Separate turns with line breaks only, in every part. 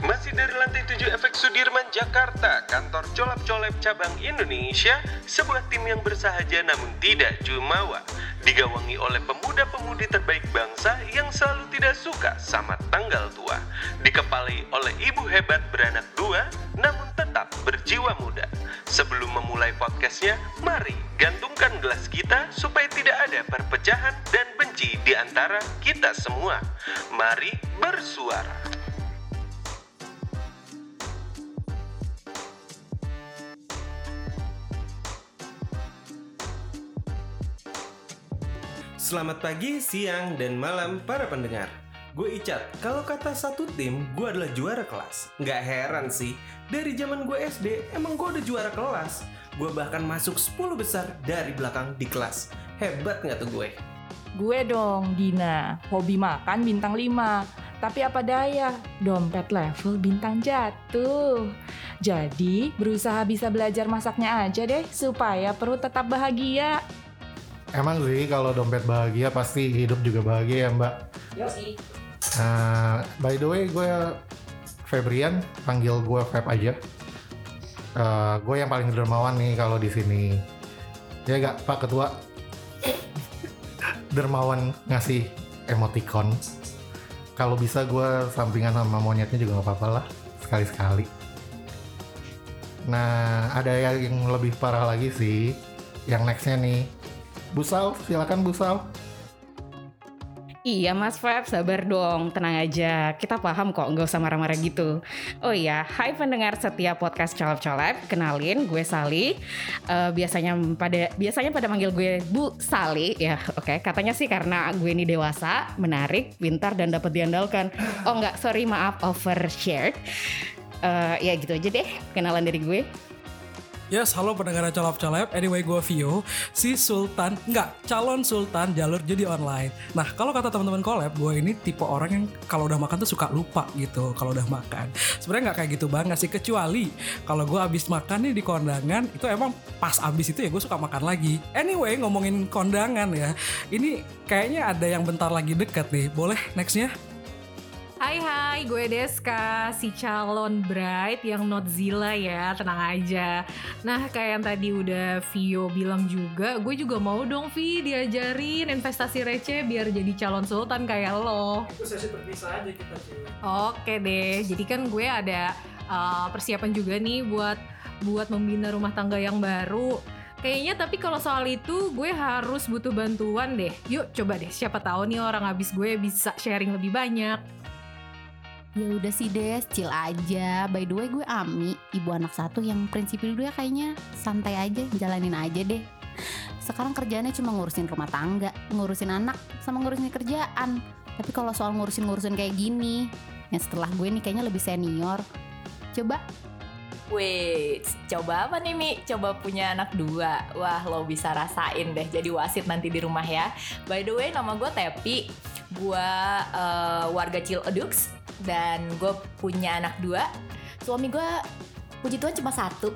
Masih dari lantai 7 efek Sudirman, Jakarta, kantor colap-colep cabang Indonesia, sebuah tim yang bersahaja namun tidak jumawa, digawangi oleh pemuda-pemudi terbaik bangsa yang selalu tidak suka sama tanggal tua, dikepalai oleh ibu hebat beranak dua, namun tetap berjiwa muda. Sebelum memulai podcastnya, mari gantungkan gelas kita supaya tidak ada perpecahan dan benci di antara kita semua. Mari bersuara. Selamat pagi, siang, dan malam para pendengar. Gue Icat, kalau kata satu tim, gue adalah juara kelas. Nggak heran sih, dari zaman gue SD, emang gue udah juara kelas. Gue bahkan masuk 10 besar dari belakang di kelas. Hebat nggak tuh gue?
Gue dong, Dina. Hobi makan bintang 5. Tapi apa daya, dompet level bintang jatuh. Jadi, berusaha bisa belajar masaknya aja deh, supaya perut tetap bahagia.
Emang sih kalau dompet bahagia pasti hidup juga bahagia ya mbak.
Yo sih.
Nah, by the way gue Febrian, panggil gue Feb aja. Uh, gue yang paling dermawan nih kalau di sini. Ya gak Pak Ketua? dermawan ngasih emoticon. Kalau bisa gue sampingan sama monyetnya juga gak apa-apa lah. Sekali-sekali. Nah, ada yang lebih parah lagi sih. Yang nextnya nih Busal, silakan Busal.
Iya Mas Feb, sabar dong, tenang aja. Kita paham kok, nggak usah marah-marah gitu. Oh iya, hai pendengar setiap podcast colep-colep, kenalin gue Sali. Uh, biasanya pada biasanya pada manggil gue Bu Sali ya. Oke, okay. katanya sih karena gue ini dewasa, menarik, pintar dan dapat diandalkan. Oh enggak, sorry maaf overshared. Uh, ya gitu aja deh kenalan dari gue.
Yes, halo pendengar colap colep. Anyway, gue Vio, si Sultan, enggak, calon Sultan jalur judi online. Nah, kalau kata teman-teman kolab, gue ini tipe orang yang kalau udah makan tuh suka lupa gitu kalau udah makan. Sebenarnya nggak kayak gitu banget sih, kecuali kalau gue abis makan nih di kondangan, itu emang pas abis itu ya gue suka makan lagi. Anyway, ngomongin kondangan ya, ini kayaknya ada yang bentar lagi deket nih. Boleh nextnya?
Hai hai, gue Deska, si calon bride yang not Zila ya, tenang aja. Nah kayak yang tadi udah Vio bilang juga, gue juga mau dong Vi diajarin investasi receh biar jadi calon sultan kayak lo.
Itu sesi terpisah aja kita sih.
Oke deh, jadi kan gue ada uh, persiapan juga nih buat buat membina rumah tangga yang baru. Kayaknya tapi kalau soal itu gue harus butuh bantuan deh. Yuk coba deh, siapa tahu nih orang habis gue bisa sharing lebih banyak.
Ya udah sih Des, chill aja. By the way gue Ami, ibu anak satu yang prinsip dulu ya kayaknya santai aja, jalanin aja deh. Sekarang kerjaannya cuma ngurusin rumah tangga, ngurusin anak, sama ngurusin kerjaan. Tapi kalau soal ngurusin-ngurusin kayak gini, ya setelah gue nih kayaknya lebih senior. Coba
Wait, coba apa nih Mi? Coba punya anak dua. Wah, lo bisa rasain deh jadi wasit nanti di rumah ya. By the way, nama gue Tepi. Gue uh, warga Ciledug dan gue punya anak dua. Suami gue puji Tuhan cuma satu.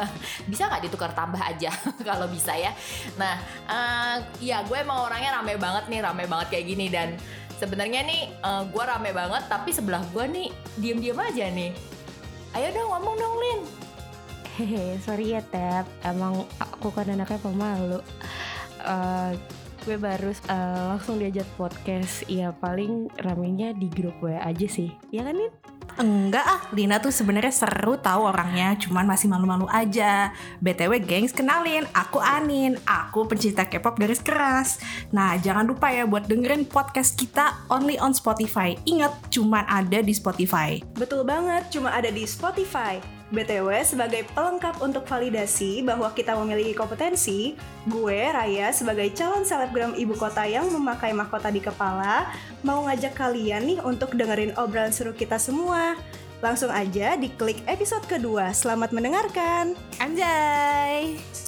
Bisa nggak ditukar tambah aja? Kalau bisa ya. Nah uh, ya gue emang orangnya rame banget nih rame banget kayak gini. Dan sebenarnya nih uh, gue rame banget tapi sebelah gue nih diem-diem aja nih. Ayo dong ngomong dong Lin.
Hehe sorry ya Tep emang aku kan anaknya pemalu. Uh, gue baru uh, langsung diajak podcast ya paling ramenya di grup gue aja sih ya kan Nin?
Enggak ah, Lina tuh sebenarnya seru tahu orangnya, cuman masih malu-malu aja. BTW gengs kenalin, aku Anin, aku pencinta K-pop garis keras. Nah, jangan lupa ya buat dengerin podcast kita only on Spotify. Ingat, cuman ada di Spotify.
Betul banget, cuma ada di Spotify. BTW, sebagai pelengkap untuk validasi bahwa kita memiliki kompetensi, gue, Raya, sebagai calon selebgram ibu kota yang memakai mahkota di kepala, mau ngajak kalian nih untuk dengerin obrolan seru kita semua. Langsung aja diklik episode kedua. Selamat mendengarkan.
Anjay!